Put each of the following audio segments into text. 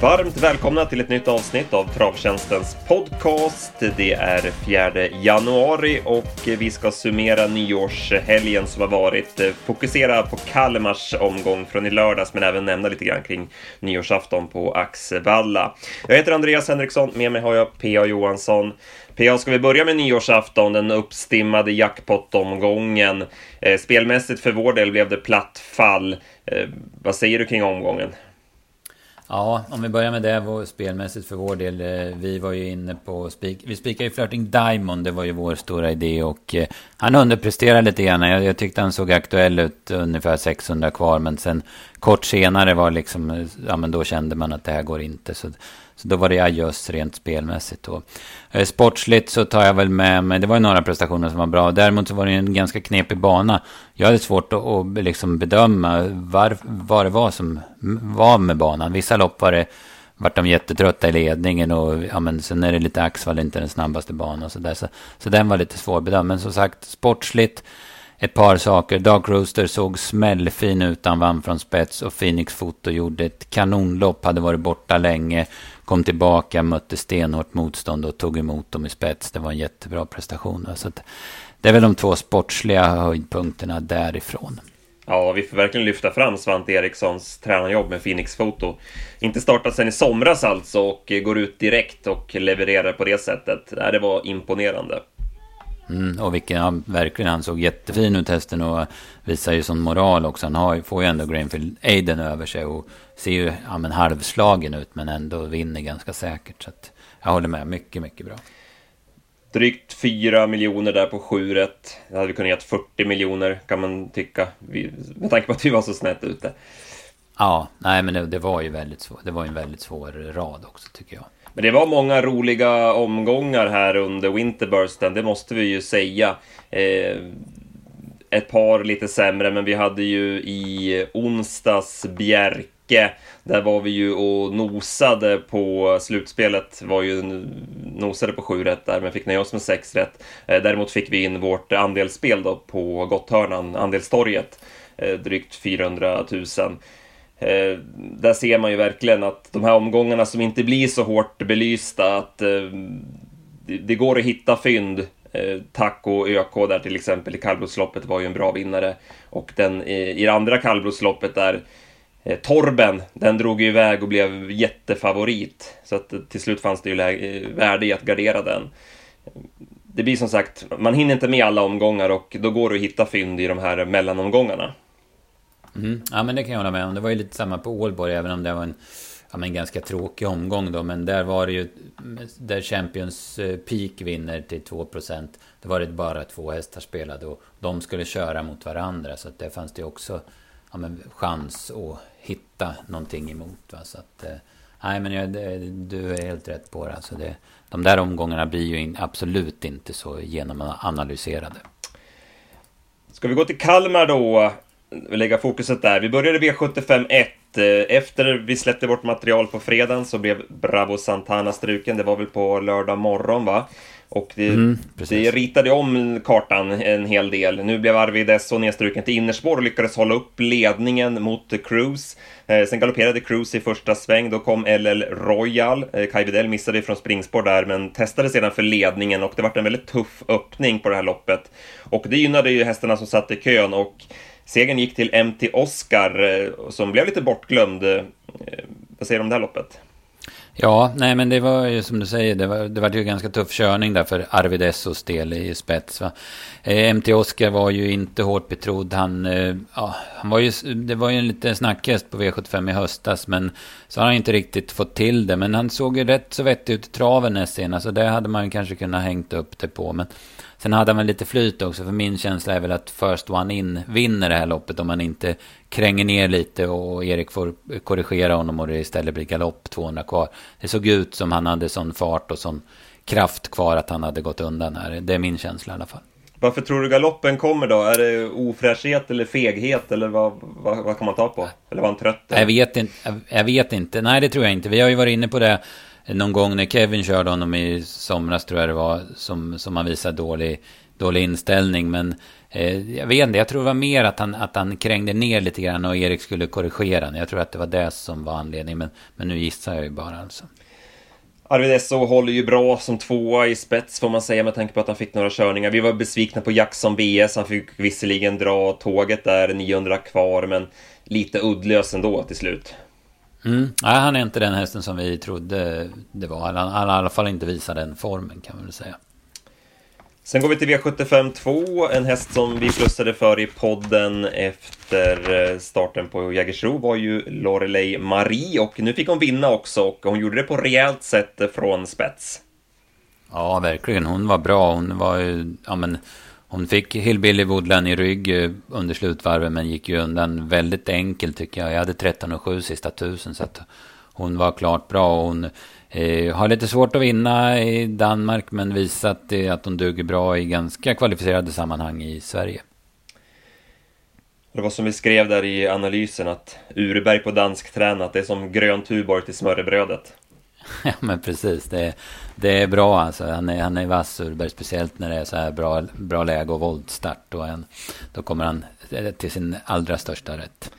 Varmt välkomna till ett nytt avsnitt av Travtjänstens podcast. Det är 4 januari och vi ska summera nyårshelgen som har varit. Fokusera på Kalmars omgång från i lördags, men även nämna lite grann kring nyårsafton på Axevalla. Jag heter Andreas Henriksson, med mig har jag P.A. Johansson. PA, ska vi börja med nyårsafton, den uppstimmade jackpot-omgången. Eh, spelmässigt för vår del blev det platt fall. Eh, vad säger du kring omgången? Ja, om vi börjar med det spelmässigt för vår del. Eh, vi var ju inne på... Spik, vi spikade ju Flirting Diamond, det var ju vår stora idé. Och eh, han underpresterade lite grann. Jag, jag tyckte han såg aktuell ut, ungefär 600 kvar. Men sen kort senare var liksom... Eh, ja, men då kände man att det här går inte. Så så då var det adjöss rent spelmässigt då. Eh, sportsligt så tar jag väl med mig, det var ju några prestationer som var bra. Däremot så var det en ganska knepig bana. Jag hade svårt att, att liksom bedöma var, vad det var som var med banan. Vissa lopp var det vart de jättetrötta i ledningen och ja, men sen är det lite Axvall inte den snabbaste banan och så där. Så, så den var lite svårbedömd. Men som sagt, sportsligt ett par saker. Dark Rooster såg smällfin ut, han vann från spets och Phoenix Foto gjorde ett kanonlopp, hade varit borta länge, kom tillbaka, mötte stenhårt motstånd och tog emot dem i spets. Det var en jättebra prestation. Så det är väl de två sportsliga höjdpunkterna därifrån. Ja, vi får verkligen lyfta fram Svante Erikssons tränarjobb med Phoenix Foto. Inte startat sedan i somras alltså och går ut direkt och levererar på det sättet. Det var imponerande. Mm, och vilken, ja, verkligen, han såg jättefin ut hästen och visar ju sån moral också. Han har, får ju ändå Grainfield Aiden över sig och ser ju ja, men halvslagen ut men ändå vinner ganska säkert. Så att jag håller med, mycket, mycket bra. Drygt 4 miljoner där på 7 rätt. Det hade vi kunnat gett 40 miljoner kan man tycka. med tanke på att vi var så snett ute. Ja, nej men det, det var ju väldigt svårt. Det var en väldigt svår rad också tycker jag. Men det var många roliga omgångar här under Winterbursten, det måste vi ju säga. Eh, ett par lite sämre, men vi hade ju i onsdags Bjerke. Där var vi ju och nosade på slutspelet, var ju nosade på sju rätt där, men fick nöja oss med sex rätt. Eh, däremot fick vi in vårt andelsspel då på Gotthörnan, Andelstorget, eh, drygt 400 000. Eh, där ser man ju verkligen att de här omgångarna som inte blir så hårt belysta, att eh, det, det, går att hitta fynd. Eh, Taco ÖK där till exempel i kallblodsloppet var ju en bra vinnare. Och den i, i det andra kallblodsloppet där eh, Torben, den drog ju iväg och blev jättefavorit. Så att eh, till slut fanns det ju eh, värde i att gardera den. Det blir som sagt, man hinner inte med alla omgångar och då går det att hitta fynd i de här mellanomgångarna. Mm. Ja men det kan jag hålla med om. Det var ju lite samma på Ålborg även om det var en ja, men ganska tråkig omgång då. Men där var det ju där Champions eh, Peak vinner till 2%. Då var det bara två hästar spelade och de skulle köra mot varandra. Så att där fanns det också ja, men chans att hitta någonting emot. Va? Så att, eh, nej men jag, du är helt rätt på det. Alltså det. De där omgångarna blir ju in, absolut inte så genomanalyserade. Ska vi gå till Kalmar då? Lägga fokuset där. Vi började V75 1. Eh, efter vi släppte bort material på fredagen så blev Bravo Santana struken. Det var väl på lördag morgon va? Och det, mm, det ritade om kartan en hel del. Nu blev Arvid Esso nedstruken till innerspår och lyckades hålla upp ledningen mot Cruise. Eh, sen galopperade Cruise i första sväng, då kom LL Royal. Eh, Kai Widell missade från springspår där, men testade sedan för ledningen och det var en väldigt tuff öppning på det här loppet. Och det gynnade ju hästarna som satt i kön och Segern gick till MT Oscar eh, som blev lite bortglömd. Eh, vad säger du om det här loppet? Ja, nej men det var ju som du säger, det var, det var ju ganska tuff körning där för Arvid Essos del i spets. Va? Eh, MT Oscar var ju inte hårt betrodd. Han, eh, ja, han var ju, det var ju en liten snackhäst på V75 i höstas, men så har han inte riktigt fått till det. Men han såg ju rätt så vettig ut i traven näst senast, så det hade man kanske kunnat hängt upp det på. Men Sen hade han väl lite flyt också, för min känsla är väl att First One In vinner det här loppet om man inte kränger ner lite och Erik får korrigera honom och det istället blir galopp 200 kvar. Det såg ut som han hade sån fart och sån kraft kvar att han hade gått undan här. Det är min känsla i alla fall. Varför tror du galoppen kommer då? Är det ofräschhet eller feghet eller vad, vad, vad kan man ta på? Eller var han trött? Jag vet, inte, jag vet inte. Nej, det tror jag inte. Vi har ju varit inne på det någon gång när Kevin körde honom i somras tror jag det var, som, som han visade dålig, dålig inställning. Men eh, jag vet inte, jag tror det var mer att han, att han krängde ner lite grann och Erik skulle korrigera Jag tror att det var det som var anledningen, men, men nu gissar jag ju bara alltså. Arvid Esso håller ju bra som tvåa i spets får man säga med tanke på att han fick några körningar. Vi var besvikna på Jackson B.S. han fick visserligen dra tåget där, 900 kvar, men lite uddlös ändå till slut. Mm. Nej, han är inte den hästen som vi trodde det var. Han har i alla fall inte visat den formen kan man väl säga. Sen går vi till V75 2, en häst som vi plussade för i podden efter eh, starten på Jägersro var ju Lorelei Marie och nu fick hon vinna också och hon gjorde det på rejält sätt från spets. Ja, verkligen. Hon var bra. Hon var ju, ja men, hon fick Hillbilly Woodland i rygg eh, under slutvarven men gick ju undan väldigt enkelt tycker jag. Jag hade 13,7 sista tusen så att hon var klart bra. Hon eh, har lite svårt att vinna i Danmark men visat eh, att hon duger bra i ganska kvalificerade sammanhang i Sverige. Det var som vi skrev där i analysen att Urberg på dansk tränat, det är som grön Tuborg till smörrebrödet. Ja men precis, det, det är bra alltså. Han är, han är vass Urberg, speciellt när det är så här bra, bra läge och voltstart. Och en, då kommer han eh, till sin allra största rätt.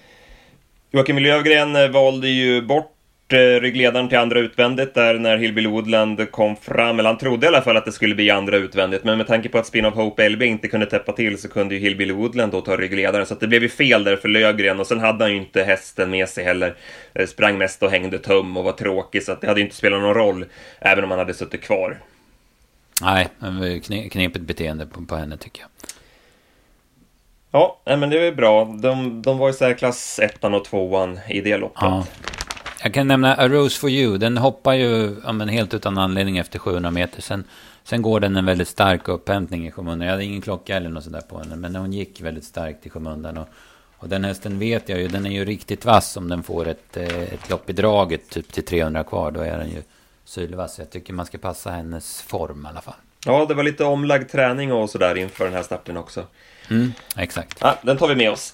Joakim Lövgren eh, valde ju bort ryggledaren till andra utvändigt där när Hillbilly Woodland kom fram, eller han trodde i alla fall att det skulle bli andra utvändigt, men med tanke på att Spin of Hope LB inte kunde täppa till så kunde ju Hillbilly Woodland då ta ryggledaren, så det blev ju fel där för Lövgren och sen hade han ju inte hästen med sig heller. Eh, sprang mest och hängde tum och var tråkig, så det hade ju inte spelat någon roll, även om han hade suttit kvar. Nej, knepigt beteende på, på henne tycker jag. Ja, men det är bra. De, de var i särklass ettan och tvåan i det loppet. Ja. Jag kan nämna A Rose for You. Den hoppar ju ja, men helt utan anledning efter 700 meter. Sen, sen går den en väldigt stark upphämtning i skymundan. Jag hade ingen klocka eller något sådär på henne. Men hon gick väldigt starkt i skymundan. Och, och den hästen vet jag ju, den är ju riktigt vass om den får ett, eh, ett lopp i draget typ till 300 kvar. Då är den ju sylvass. Jag tycker man ska passa hennes form i alla fall. Ja, det var lite omlagd träning och sådär inför den här starten också. Mm, exakt. Ja, den tar vi med oss.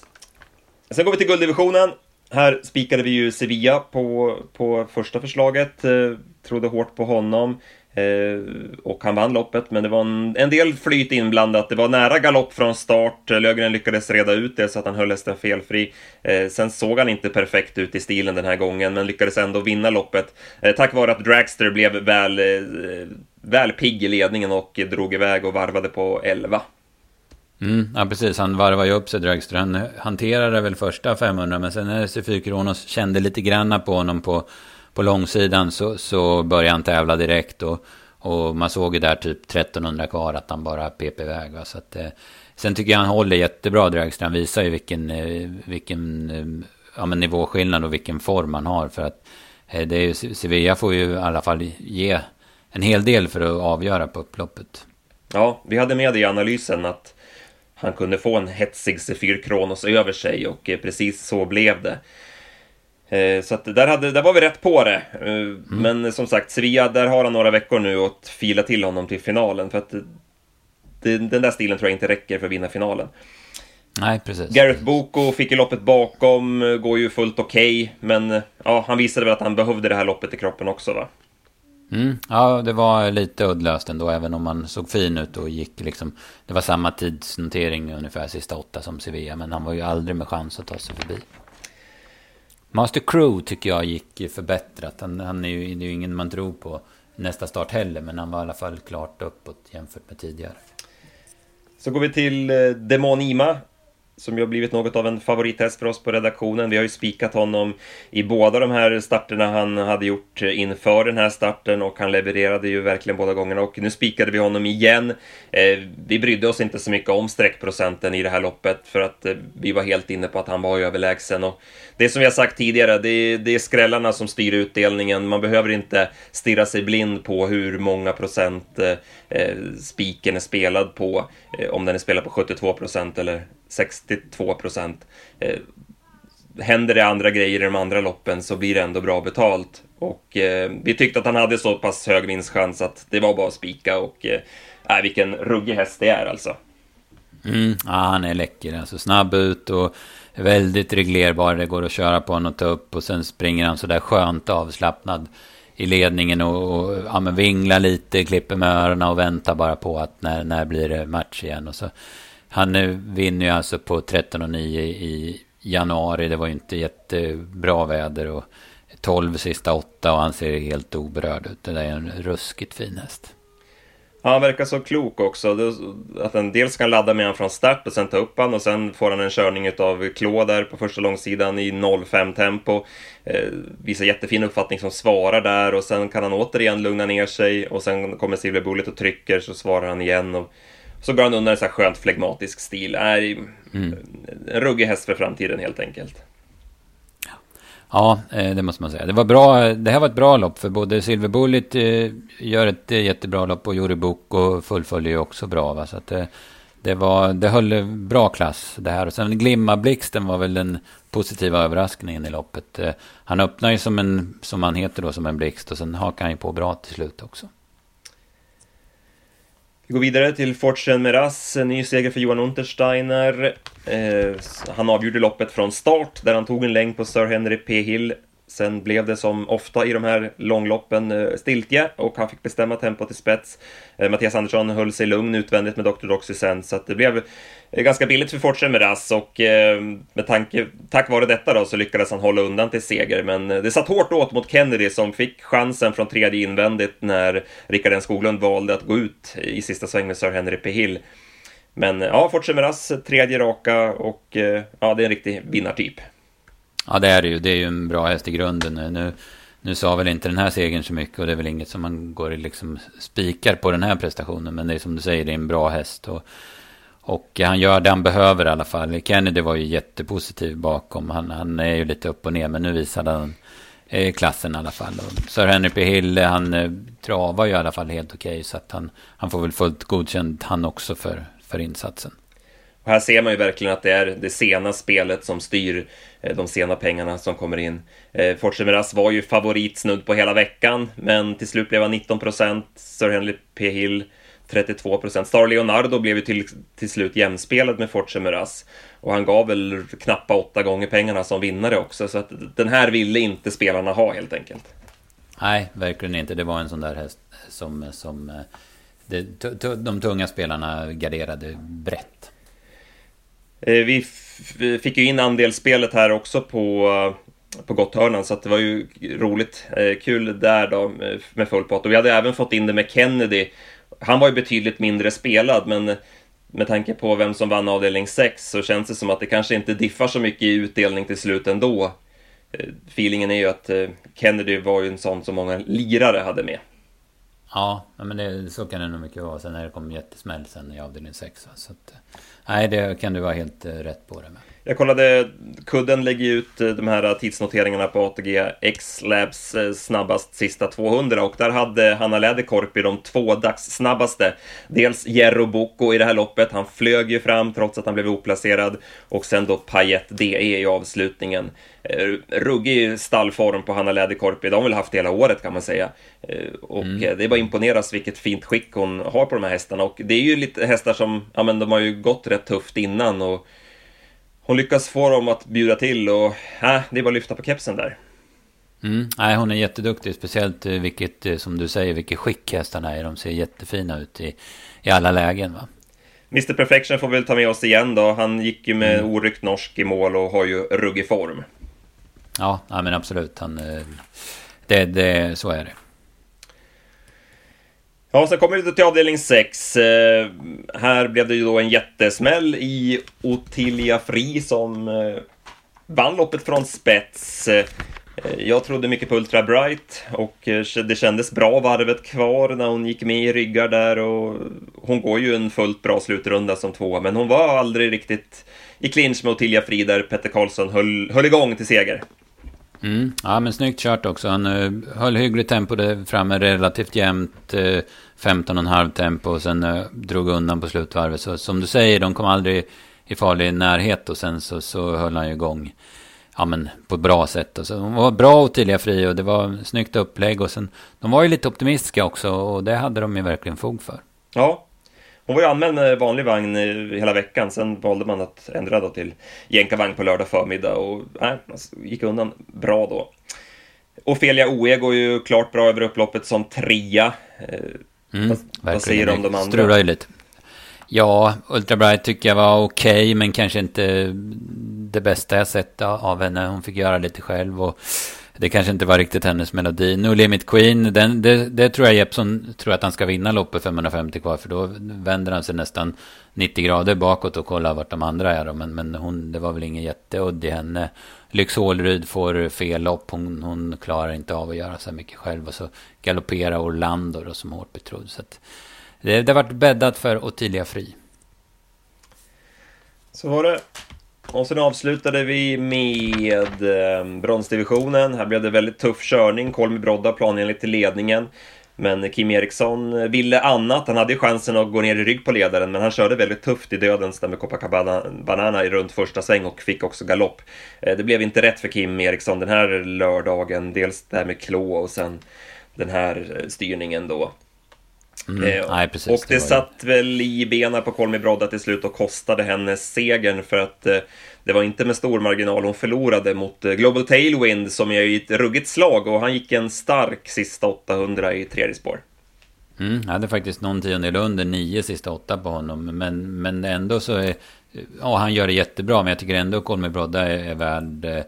Sen går vi till gulddivisionen. Här spikade vi ju Sevilla på, på första förslaget, eh, trodde hårt på honom. Eh, och han vann loppet, men det var en, en, del flyt inblandat. Det var nära galopp från start. Lögren lyckades reda ut det så att han höll hästen felfri. Eh, sen såg han inte perfekt ut i stilen den här gången, men lyckades ändå vinna loppet. Eh, tack vare att Dragster blev väl, eh, väl pigg i ledningen och drog iväg och varvade på 11. Mm, ja, precis. Han varvade ju upp sig Dragster. Han hanterade väl första 500, men sen när C4 Kronos kände lite granna på honom på, på långsidan så, så började han tävla direkt. Och, och man såg ju där typ 1300 kvar att han bara pep iväg. Va? Så att, eh, sen tycker jag han håller jättebra Dragster. Han visar ju vilken, eh, vilken eh, ja, men nivåskillnad och vilken form han har. För att eh, det är ju, Sevilla får ju i alla fall ge en hel del för att avgöra på upploppet. Ja, vi hade med det i analysen att han kunde få en hetsig Sefyr Kronos över sig och eh, precis så blev det. Eh, så att där, hade, där var vi rätt på det. Eh, mm. Men som sagt, Sevilla, där har han några veckor nu att fila till honom till finalen. För att det, den där stilen tror jag inte räcker för att vinna finalen. Nej, precis. Gareth Boko fick ju loppet bakom, går ju fullt okej. Okay, men ja, han visade väl att han behövde det här loppet i kroppen också va? Mm, ja, det var lite uddlöst ändå, även om man såg fin ut och gick liksom. Det var samma tidsnotering ungefär sista åtta som Sevilla, men han var ju aldrig med chans att ta sig förbi. Master Crew tycker jag gick förbättrat. Han, han är, ju, det är ju ingen man tror på nästa start heller, men han var i alla fall klart uppåt jämfört med tidigare. Så går vi till eh, Demon Ima som ju har blivit något av en favorithäst för oss på redaktionen. Vi har ju spikat honom i båda de här starterna han hade gjort inför den här starten och han levererade ju verkligen båda gångerna och nu spikade vi honom igen. Eh, vi brydde oss inte så mycket om streckprocenten i det här loppet för att eh, vi var helt inne på att han var överlägsen och det som vi har sagt tidigare, det är, det är skrällarna som styr utdelningen. Man behöver inte stirra sig blind på hur många procent eh, eh spiken är spelad på, eh, om den är spelad på 72 procent eller 62 procent. Eh, händer det andra grejer i de andra loppen så blir det ändå bra betalt. Och eh, vi tyckte att han hade så pass hög vinstchans att det var bara att spika och eh, äh, vilken ruggig häst det är alltså. Mm, ja, han är läcker. Alltså snabb ut och väldigt reglerbar. Det går att köra på honom och ta upp och sen springer han sådär skönt avslappnad i ledningen och, och ja, men vinglar lite, klipper med öronen och väntar bara på att när, när blir det match igen. Och så, han eh, vinner ju alltså på 13,9 i januari. Det var ju inte jättebra väder. och 12 sista åtta och han ser helt oberörd ut. Det där är en ruskigt fin häst. Ja, han verkar så klok också. Att han dels kan ladda med honom från start och sen ta upp honom och sen får han en körning av Klå där på första långsidan i 0,5 tempo. Eh, visar jättefin uppfattning som svarar där och sen kan han återigen lugna ner sig och sen kommer Silver Bullet och trycker så svarar han igen. Och så går han under en så här skönt flegmatisk stil. Är mm. En ruggig häst för framtiden helt enkelt. Ja, eh, det måste man säga. Det, var bra, det här var ett bra lopp för både Silver Bullet eh, gör ett jättebra lopp och Jori Boko fullföljer ju också bra. Va? Så att det, det, var, det höll bra klass det här. Och sen Glimma Blixten var väl den positiva överraskningen i loppet. Eh, han öppnar ju som en, som han heter då, som en blixt och sen hakar han ju på bra till slut också. Vi går vidare till Fortune Meras, ny seger för Johan Untersteiner. Eh, han avgjorde loppet från start där han tog en längd på Sir Henry P. Hill Sen blev det som ofta i de här långloppen eh, stiltje och han fick bestämma tempot i spets. Eh, Mattias Andersson höll sig lugn utvändigt med Dr. Doxy sen, så att det blev eh, ganska billigt för Fortune med Rass och med tanke, tack vare detta då så lyckades han hålla undan till seger. Men det satt hårt åt mot Kennedy som fick chansen från tredje invändigt när Rickard N Skoglund valde att gå ut i sista sväng med Sir Henry P. Hill. Men ja, Fortune Rass, tredje raka och ja, det är en riktig vinnartyp. Ja, det är det ju. Det är ju en bra häst i grunden. Nu, nu sa väl inte den här segern så mycket och det är väl inget som man går i liksom spikar på den här prestationen. Men det är som du säger, det är en bra häst. Och, och han gör det han behöver i alla fall. Kennedy var ju jättepositiv bakom. Han, han är ju lite upp och ner, men nu visade han eh, klassen i alla fall. Och Sir Henry P. Hill, han eh, travar ju i alla fall helt okej. Okay, så att han, han får väl fullt godkänt han också för, för insatsen. Och här ser man ju verkligen att det är det sena spelet som styr eh, de sena pengarna som kommer in. Eh, Fortsemeras var ju favorit snudd på hela veckan, men till slut blev han 19 procent. Sir Henry P. Hill 32 procent. Star Leonardo blev ju till, till slut jämspelad med Fortsemeras och han gav väl knappa åtta gånger pengarna som vinnare också, så att den här ville inte spelarna ha helt enkelt. Nej, verkligen inte. Det var en sån där häst som, som eh, de tunga spelarna garderade brett. Eh, vi fick ju in andelsspelet här också på, på Gotthörnan så att det var ju roligt. Eh, kul där då med full pott. Och vi hade även fått in det med Kennedy. Han var ju betydligt mindre spelad men med tanke på vem som vann avdelning 6 så känns det som att det kanske inte diffar så mycket i utdelning till slut ändå. Eh, feelingen är ju att Kennedy var ju en sån som många lirare hade med. Ja, men det, så kan det nog mycket vara. Sen när det kom jättesmäll sen i avdelning 6. Så att, Nej, det kan du vara helt eh, rätt på det med. Jag kollade, kudden lägger ut eh, de här tidsnoteringarna på ATG X-Labs eh, snabbast sista 200 och där hade Hanna Läderkorpi de två dagssnabbaste. Dels Jerro Bocco i det här loppet, han flög ju fram trots att han blev oplacerad och sen då Payet DE i avslutningen. Ruggig stallform på Hanna Läderkorpi, de har väl haft hela året kan man säga. Och mm. det är bara imponeras vilket fint skick hon har på de här hästarna och det är ju lite hästar som, ja men de har ju gått rätt tufft innan och hon lyckas få dem att bjuda till och äh, det är bara att lyfta på kepsen där. Mm. Nej, hon är jätteduktig, speciellt eh, vilket, eh, som du säger, vilket skick hästarna är. De ser jättefina ut i, i alla lägen. Va? Mr Perfection får vi väl ta med oss igen då. Han gick ju med mm. oryckt norsk i mål och har ju ruggig form. Ja, ja men absolut. Han, eh, det, det, så är det. Ja, sen kommer vi till avdelning 6. Eh, här blev det ju då en jättesmäll i Ottilia Fri som eh, vann loppet från spets. Eh, jag trodde mycket på Ultra Bright och eh, det kändes bra varvet kvar när hon gick med i ryggar där och hon går ju en fullt bra slutrunda som två, men hon var aldrig riktigt i clinch med Ottilia Fri där Petter Karlsson höll, höll igång till seger. Mm. Ja, men snyggt kört också. Han uh, höll hyggligt tempo där framme, relativt jämnt. Eh, uh, 15,5 tempo och sen uh, drog undan på slutvarvet. Så som du säger, de kom aldrig i farlig närhet och sen så, så höll han ju igång. Ja, men på ett bra sätt. Och så, de var bra och tydliga fri och det var snyggt upplägg. Och sen, de var ju lite optimistiska också och det hade de ju verkligen fog för. Ja, hon var ju anmäld med vanlig vagn hela veckan, sen valde man att ändra då till jänkarvagn på lördag förmiddag och nej, alltså, gick undan bra då. Ofelia Oe går ju klart bra över upploppet som trea. Eh, mm, vad, vad, säger du om de andra? Strular ju lite. Ja, Ultra Bright tycker jag var okej, okay, men kanske inte det bästa jag sett av henne. Hon fick göra lite själv och det kanske inte var riktigt hennes melodi. No Limit Queen, den, det, det tror jag Jeppsson tror att han ska vinna loppet 550 kvar. För då vänder han sig nästan 90 grader bakåt och kollar vart de andra är. Men, men hon, det var väl ingen jätteudd i henne. Lyx Hålryd får fel lopp. Hon, hon klarar inte av att göra så mycket själv. Och så galopperar Orlando då, som hårt betrodd. Så att det, det har varit bäddat för Ottilia Fri. Så var det. Och sen avslutade vi med eh, bronsdivisionen. Här blev det väldigt tuff körning. Kolmi Brodda planenligt till ledningen. Men Kim Eriksson ville annat. Han hade ju chansen att gå ner i rygg på ledaren, men han körde väldigt tufft i dödens där med Copacabana i runt första sväng och fick också galopp. Eh, det blev inte rätt för Kim Eriksson den här lördagen. Dels det här med klå och sen den här eh, styrningen då. Mm. Eh, Nej, precis, och det, det satt väl i benen på Kolmi Brodda till slut och kostade henne segern för att eh, det var inte med stor marginal hon förlorade mot eh, Global Tailwind som är i ett ruggigt slag och han gick en stark sista 800 i tredje spår. Mm, jag hade faktiskt någon tiondel under nio sista åtta på honom. Men, men ändå så är... Ja, han gör det jättebra. Men jag tycker ändå Kolmi Brodda är, är värd...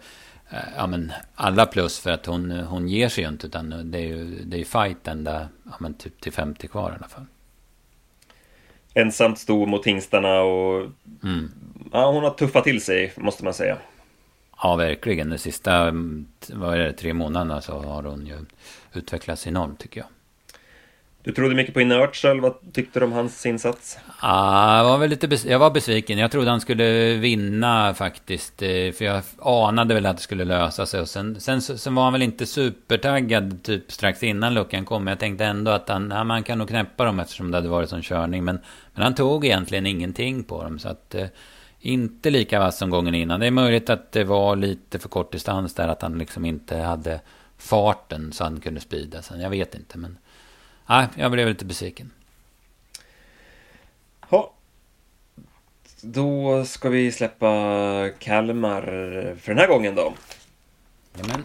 Eh, ja, men alla plus för att hon, hon ger sig ju inte. Utan det är ju, det är ju fight ända ja, men typ till 50 kvar i alla fall. Ensamt stor mot hingstarna och mm. ja, hon har tuffat till sig måste man säga. Ja, verkligen. De sista vad är det, tre månaderna så har hon ju utvecklats enormt tycker jag. Du trodde mycket på Inertial, vad tyckte du om hans insats? Ah, jag, var väl lite jag var besviken. Jag trodde han skulle vinna faktiskt. Eh, för jag anade väl att det skulle lösa sig. Och sen, sen, sen var han väl inte supertaggad typ strax innan luckan kom. Jag tänkte ändå att han, ja, man kan nog knäppa dem eftersom det hade varit sån körning. Men, men han tog egentligen ingenting på dem. Så att, eh, inte lika vass som gången innan. Det är möjligt att det var lite för kort distans där. Att han liksom inte hade farten så han kunde sprida sig. Jag vet inte. Men Nej, jag blev lite besviken. Ja. Då ska vi släppa Kalmar för den här gången då. Jajamän.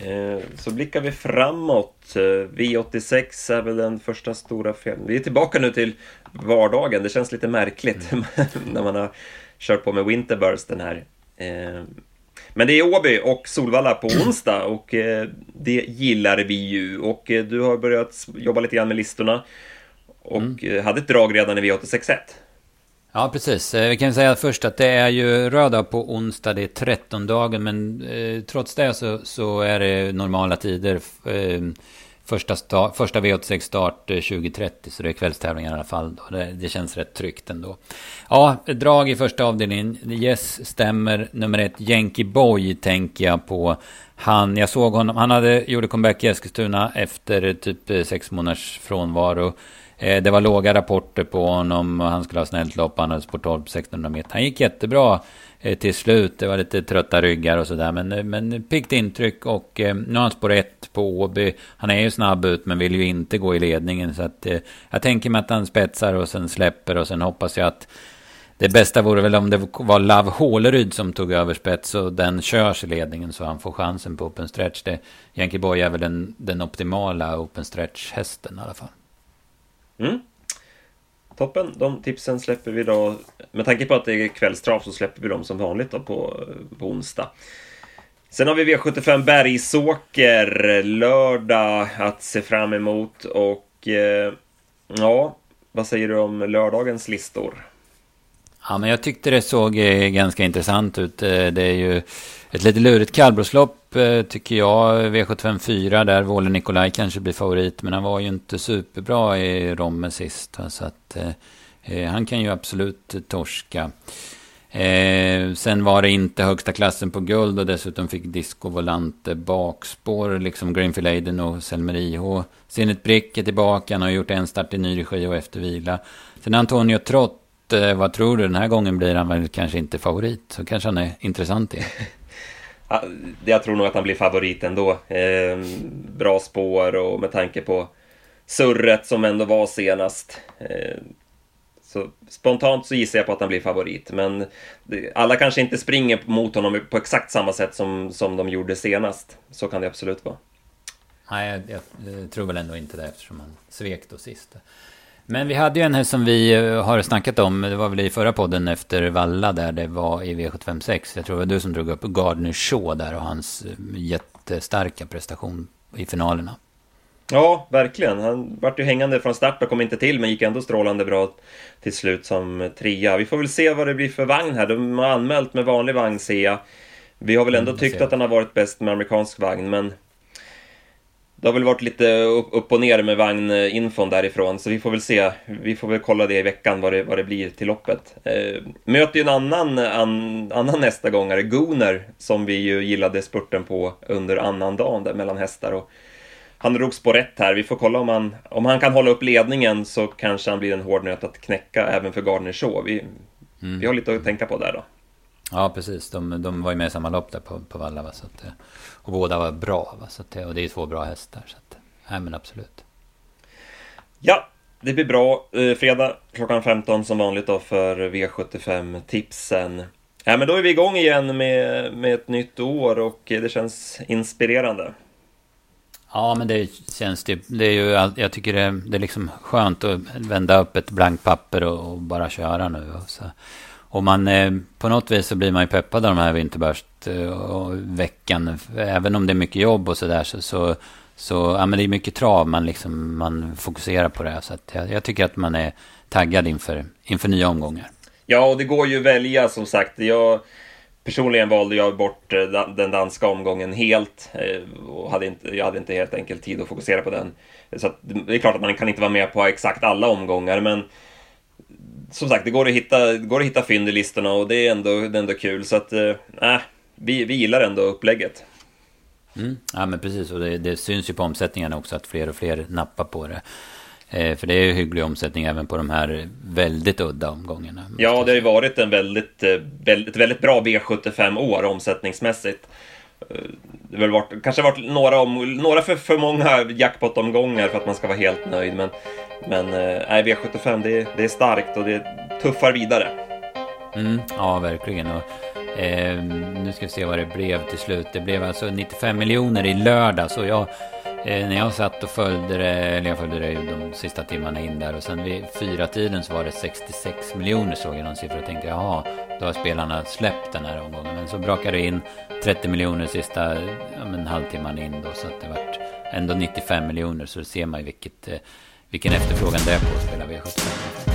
Eh, så blickar vi framåt. V86 är väl den första stora fel. Vi är tillbaka nu till vardagen. Det känns lite märkligt mm. när man har kört på med Winterbursten här. Men det är Åby och Solvalla på onsdag och eh, det gillar vi ju. Och eh, du har börjat jobba lite grann med listorna och mm. Eh, hade ett drag redan i V861. Ja, precis. Vi kan säga först att det är ju röda på onsdag, det är 13 dagen, men eh, trots det så, så, är det normala tider. Eh, första, start, första V86-start 2030, så det är kvällstävling i alla fall. Då. Det, det, känns rätt tryggt ändå. Ja, drag i första avdelningen. Yes, stämmer. Nummer ett, Yankee Boy, tänker jag på. Han, jag såg honom, han hade, gjorde comeback i Eskilstuna efter typ eh, sex månaders frånvaro. Eh, det var låga rapporter på honom och han skulle ha snällt lopp. Han hade sport 12 på 1600 meter. Han gick jättebra Eh, till slut. Det var lite trötta ryggar och sådär. Men, eh, men piggt intryck och eh, nu har han spår 1 på Åby. Han är ju snabb ut men vill ju inte gå i ledningen. Så att, eh, jag tänker mig att han spetsar och sen släpper och sen hoppas jag att det bästa vore väl om det var Love Håleryd som tog över spets och den körs i ledningen så han får chansen på open stretch. Det, Yankee Boy är väl den, den optimala open stretch-hästen i alla fall. Mm. Toppen, de tipsen släpper vi då. Med tanke på att det är kvällstrav så släpper vi dem som vanligt då på, på onsdag. Sen har vi V75 Bergsåker lördag att se fram emot och eh, ja, vad säger du om lördagens listor? Ja, men jag tyckte det såg eh, ganska intressant ut. Eh, det är ju ett lite lurigt kallblodslopp Eh, tycker jag. V75 4 där Våle Nikolaj kanske blir favorit. Men han var ju inte superbra i Romme sist. Så att eh, eh, han kan ju absolut torska. Eh, sen var det inte högsta klassen på guld och dessutom fick Disco Volante bakspår. Liksom Greenfield Aiden och Selmer IH. Zenit Brick är tillbaka. Han har gjort en start i ny regi och efter vila. Sen Antonio Trott eh, vad tror du? Den här gången blir han väl kanske inte favorit. Så kanske han är intressant i. Jag tror nog att han blir favorit ändå. Ehm, bra spår och med tanke på surret som ändå var senast. Ehm, så spontant så gissar jag på att han blir favorit, men alla kanske inte springer mot honom på exakt samma sätt som, som de gjorde senast. Så kan det absolut vara. Nej, jag, jag, tror väl ändå inte det eftersom han svek då sist. Men vi hade ju en här som vi eh, har snackat om, det var väl i förra podden efter Valla där det var i V756. Jag tror det var du som drog upp Gardner Shaw där och hans eh, jättestarka prestation i finalerna. Ja, verkligen. Han vart ju hängande från start och kom inte till, men gick ändå strålande bra till slut som trea. Vi får väl se vad det blir för vagn här. De har anmält med vanlig vagn, ser jag. Vi har väl ändå mm, tyckt att han har varit bäst med amerikansk vagn, men det har väl varit lite upp och ner med vagninfon därifrån, så vi får väl se. Vi får väl kolla det i veckan vad det, vad det blir till loppet. Eh, möter ju en annan, an, annan nästa gångare, Gunnar, som vi ju gillade spurten på under annan dagen där mellan hästar. Och han drogs på rätt här. Vi får kolla om han, om han kan hålla upp ledningen så kanske han blir en hård nöt att knäcka även för Gardner Shaw. Vi, mm. vi har lite att tänka på där då. Ja, precis. De, de var ju med i samma lopp där på, på Valla. Va? Så att, och båda var bra. Va? Så att, och det är två bra hästar. Så att, nej, men absolut. Ja, det blir bra. Eh, fredag klockan 15 som vanligt då för V75-tipsen. Ja, men då är vi igång igen med, med ett nytt år och det känns inspirerande. Ja, men det känns det. Det är ju, jag tycker det, det är liksom skönt att vända upp ett blankt papper och, och bara köra nu. Och, så och man, eh, på något vis så blir man ju peppad av de här vinterbärsveckan. Eh, Även om det är mycket jobb och sådär så, så, så, ja men det är mycket trav man liksom, man fokuserar på det. Så att jag, jag tycker att man är taggad inför, inför nya omgångar. Ja, och det går ju att välja som sagt. Jag Personligen valde jag bort eh, den danska omgången helt. Och hade inte, jag hade inte helt enkelt tid att fokusera på den. Så det är klart att man kan inte vara med på exakt alla omgångar, men som sagt, det går att hitta, går att hitta fynd i listorna och det är ändå, det är ändå kul. Så att, äh, vi, vi gillar ändå upplägget. Mm. Ja, men precis. Och det, det syns ju på omsättningarna också att fler och fler nappar på det. Eh, för det är ju hygglig omsättning även på de här väldigt udda omgångarna. Ja, det har ju varit en väldigt, eh, väldigt, väldigt bra V75-år omsättningsmässigt. Eh, det har väl varit, kanske varit några, om, några för, för många jackpot-omgångar för att man ska vara helt nöjd. Men, men eh, nej, V75 det, det är starkt och det tuffar vidare. Mm, ja, verkligen. Och, eh, nu ska vi se vad det blev till slut. Det blev alltså 95 miljoner i lördags och jag Eh, när jag satt och följde det, eller jag följde det de sista timmarna in där och sen vid fyra tiden så var det 66 miljoner såg jag någon siffra och tänkte jaha, då har spelarna släppt den här omgången. Men så brakade det in 30 miljoner sista ja, men, halvtimman in då så att det vart ändå 95 miljoner så det ser man ju vilket, eh, vilken efterfrågan det är på att spela V75.